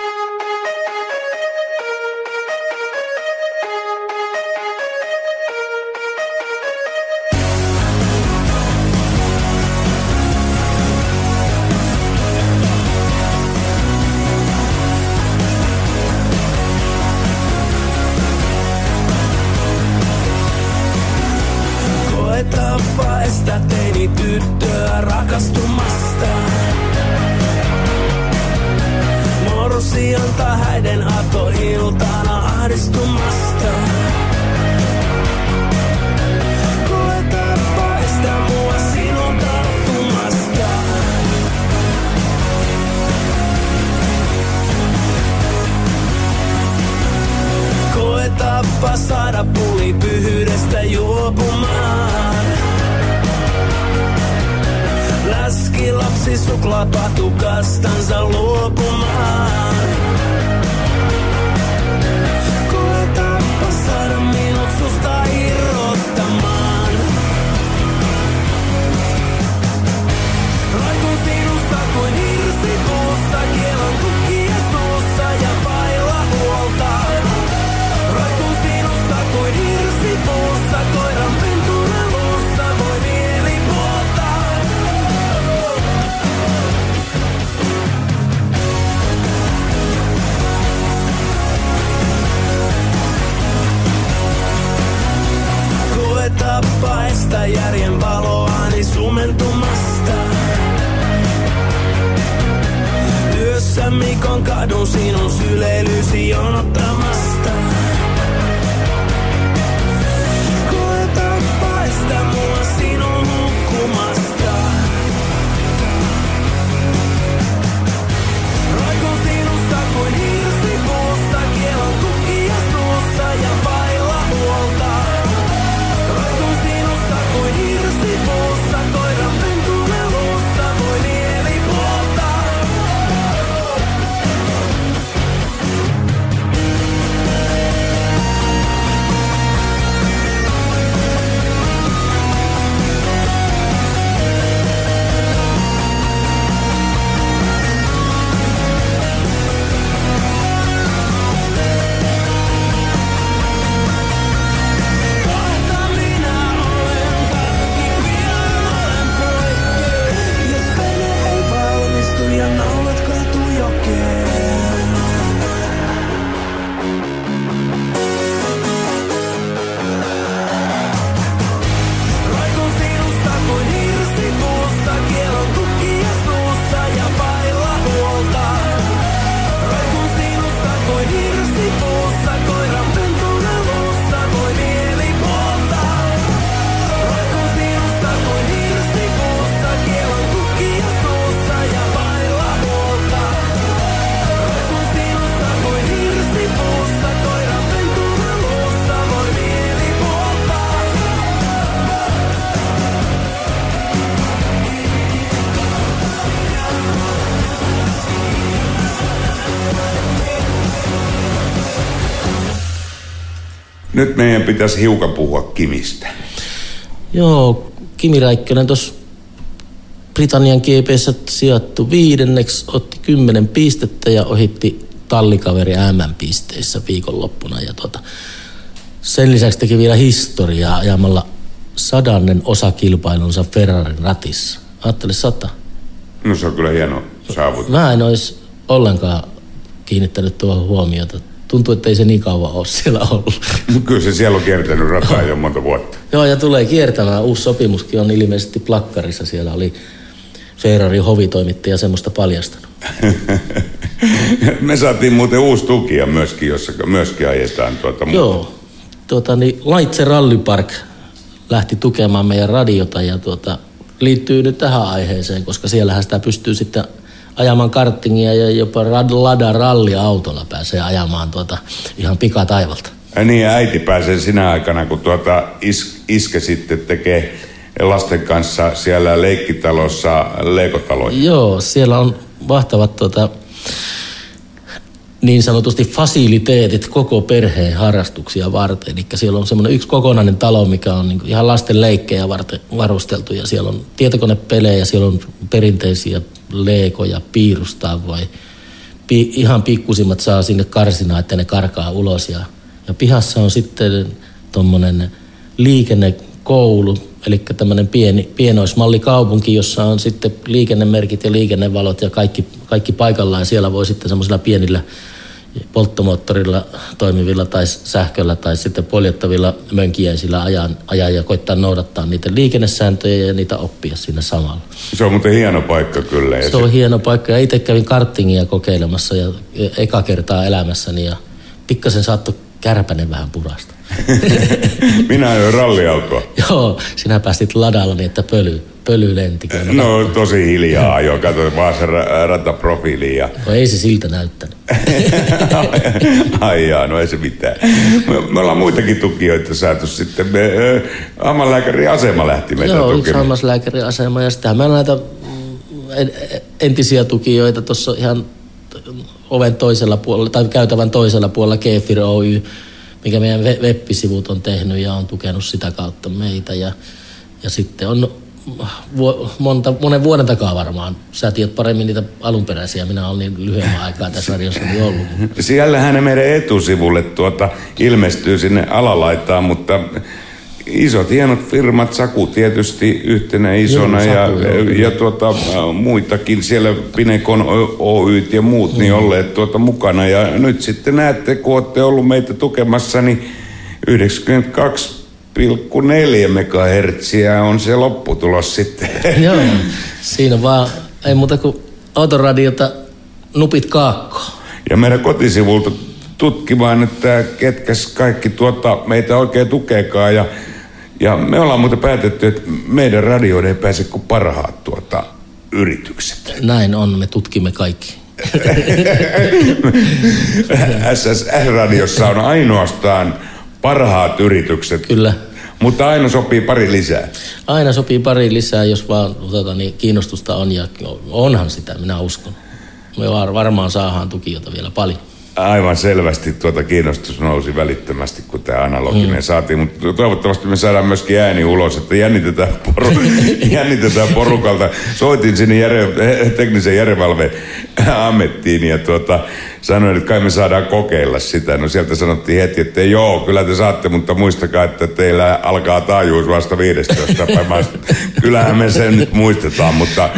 Nyt meidän pitäisi hiukan puhua Kimistä. Joo, Kimi Räikkönen tuossa Britannian GPS sijoittui viidenneksi, otti kymmenen pistettä ja ohitti tallikaveri M-pisteissä viikonloppuna. Ja tuota, sen lisäksi teki vielä historiaa ajamalla sadannen osakilpailunsa Ferrarin ratissa. Ajattele sata. No se on kyllä hieno saavutus. Mä en olisi ollenkaan kiinnittänyt tuohon huomiota. Tuntuu, että ei se niin kauan ole siellä ollut. Kyllä se siellä on kiertänyt rataa jo monta vuotta. Joo, ja tulee kiertämään. Uusi sopimuskin on ilmeisesti plakkarissa. Siellä oli Ferrari hovitoimittaja semmoista paljastanut. *laughs* Me saatiin muuten uusi tukija myöskin, jossa myöskin ajetaan tuota Joo, tuota, niin Laitse Rally Park lähti tukemaan meidän radiota ja tuota, liittyy nyt tähän aiheeseen, koska siellähän sitä pystyy sitten ajamaan karttingia ja jopa rad, lada ralliautolla pääsee ajamaan tuota ihan pikataivalta. Ja niin, ja äiti pääsee sinä aikana, kun tuota is, iske sitten tekee lasten kanssa siellä leikkitalossa leikotaloja. Joo, siellä on mahtavat tuota, niin sanotusti fasiliteetit koko perheen harrastuksia varten. Eli siellä on semmoinen yksi kokonainen talo, mikä on niin ihan lasten leikkejä varten varusteltu. Ja siellä on tietokonepelejä, siellä on perinteisiä leekoja piirustaa vai pi, ihan pikkusimmat saa sinne karsinaa, että ne karkaa ulos. Ja, ja pihassa on sitten tuommoinen liikennekoulu, eli tämmöinen pieni, pienoismallikaupunki, jossa on sitten liikennemerkit ja liikennevalot ja kaikki, kaikki paikallaan. Siellä voi sitten semmoisilla pienillä polttomoottorilla toimivilla tai sähköllä tai sitten poljettavilla mönkiäisillä ajan, ajaa ja koittaa noudattaa niitä liikennesääntöjä ja niitä oppia siinä samalla. Se on muuten hieno paikka kyllä. Ja Se on hieno paikka ja itse kävin kartingia kokeilemassa ja ja eka kertaa elämässäni ja pikkasen saattoi kärpänen vähän purasta. *laughs* Minä ajoin ralliautoa. Joo, sinä päästit ladalla niin, että pöly, pöly lenti. No tosi hiljaa ajoin, katsoin vaan sen ra- rataprofiilin ja... No ei se siltä näyttänyt. *laughs* Ai jaa, no ei se mitään. Me, me ollaan muitakin tukijoita saatu sitten. Me, ö, hammanlääkärin asema lähti meitä Joo, yksi tukemaan. hammaslääkäriasema ja sitten on näitä en- entisiä tukijoita tuossa ihan oven toisella puolella tai käytävän toisella puolella Kefir Oy, mikä meidän we- web-sivut on tehnyt ja on tukenut sitä kautta meitä ja, ja sitten on vu- monta, monen vuoden takaa varmaan. Sä tiedät paremmin niitä alunperäisiä, minä olen niin lyhyemmän aikaa tässä radiossa niin ollut. Siellähän ne meidän etusivulle tuota, ilmestyy sinne alalaitaan, mutta isot hienot firmat, Saku tietysti yhtenä isona Joo, ja, Saku, joo, kyllä. ja tuota, muitakin siellä Pinekon Oyt ja muut niin olleet tuota mukana. Ja nyt sitten näette, kun olette ollut meitä tukemassa, niin 92,4 megahertsiä on se lopputulos sitten. *laughs* Joo, *laughs* siinä vaan ei muuta kuin autoradiota nupit kaakkoon. Ja meidän kotisivulta tutkimaan, että ketkäs kaikki tuota meitä oikein tukeekaan. Ja, ja me ollaan muuten päätetty, että meidän radioiden ei pääse kuin parhaat tuota yritykset. Näin on, me tutkimme kaikki. *laughs* SSR-radiossa on ainoastaan parhaat yritykset, Kyllä. mutta aina sopii pari lisää. Aina sopii pari lisää, jos vaan tota, niin kiinnostusta on ja onhan sitä, minä uskon. Me var- varmaan saadaan tukijoita vielä paljon. Aivan selvästi tuota kiinnostus nousi välittömästi, kun tämä analoginen mm. saatiin, mutta toivottavasti me saadaan myöskin ääni ulos, että jännitetään, poru, *laughs* jännitetään porukalta. Soitin sinne järe, *laughs* teknisen järjevalve ammettiin ja tuota, sanoin, että kai me saadaan kokeilla sitä. No sieltä sanottiin heti, että joo, kyllä te saatte, mutta muistakaa, että teillä alkaa taajuus vasta 15. päivä. Kyllähän me sen nyt muistetaan, mutta,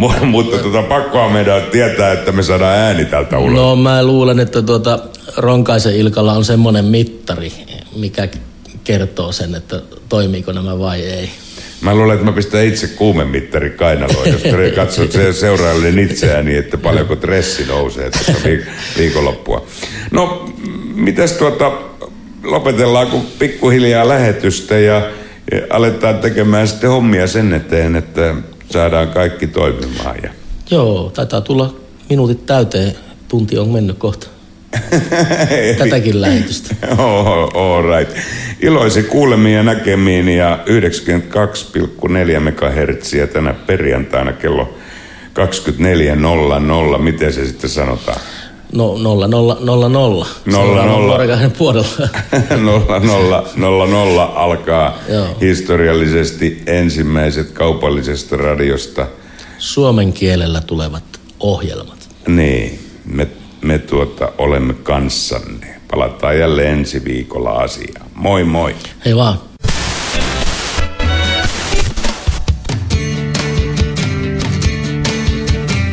mu- mutta tuota, pakkoa meidän tietää, että me saadaan ääni tältä ulos. No mä luulen, että tuota, Ronkaisen Ilkalla on semmoinen mittari, mikä kertoo sen, että toimiiko nämä vai ei. Mä luulen, että mä pistän itse kuumemittari kainaloon, jos katsot se seuraajallinen itseäni, että paljonko stressi nousee tässä viik- viikonloppua. No, mitäs tuota, lopetellaan kun pikkuhiljaa lähetystä ja, ja aletaan tekemään sitten hommia sen eteen, että saadaan kaikki toimimaan. Ja... Joo, taitaa tulla minuutit täyteen. Tunti on mennyt kohta. *laughs* Tätäkin lähetystä. *laughs* Oh, all right. Iloisi kuulemiin ja näkemiin ja 92,4 megahertsiä tänä perjantaina kello 24.00. Miten se sitten sanotaan? No nolla, nolla, nolla, nolla. *laughs* Nolla, nolla. Puolella. 0000 alkaa Joo. historiallisesti ensimmäiset kaupallisesta radiosta. Suomen kielellä tulevat ohjelmat. Niin, me, me tuota, olemme kanssanne. Palataan jälleen ensi viikolla asiaan. Moi moi. Hei vaan.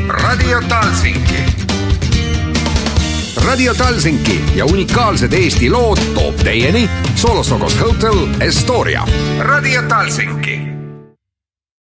Radio Talsinki. Radio Talsinki ja unikaalsed Eesti lood toob teieni Solosokos Hotel Estoria. Radio Talsinki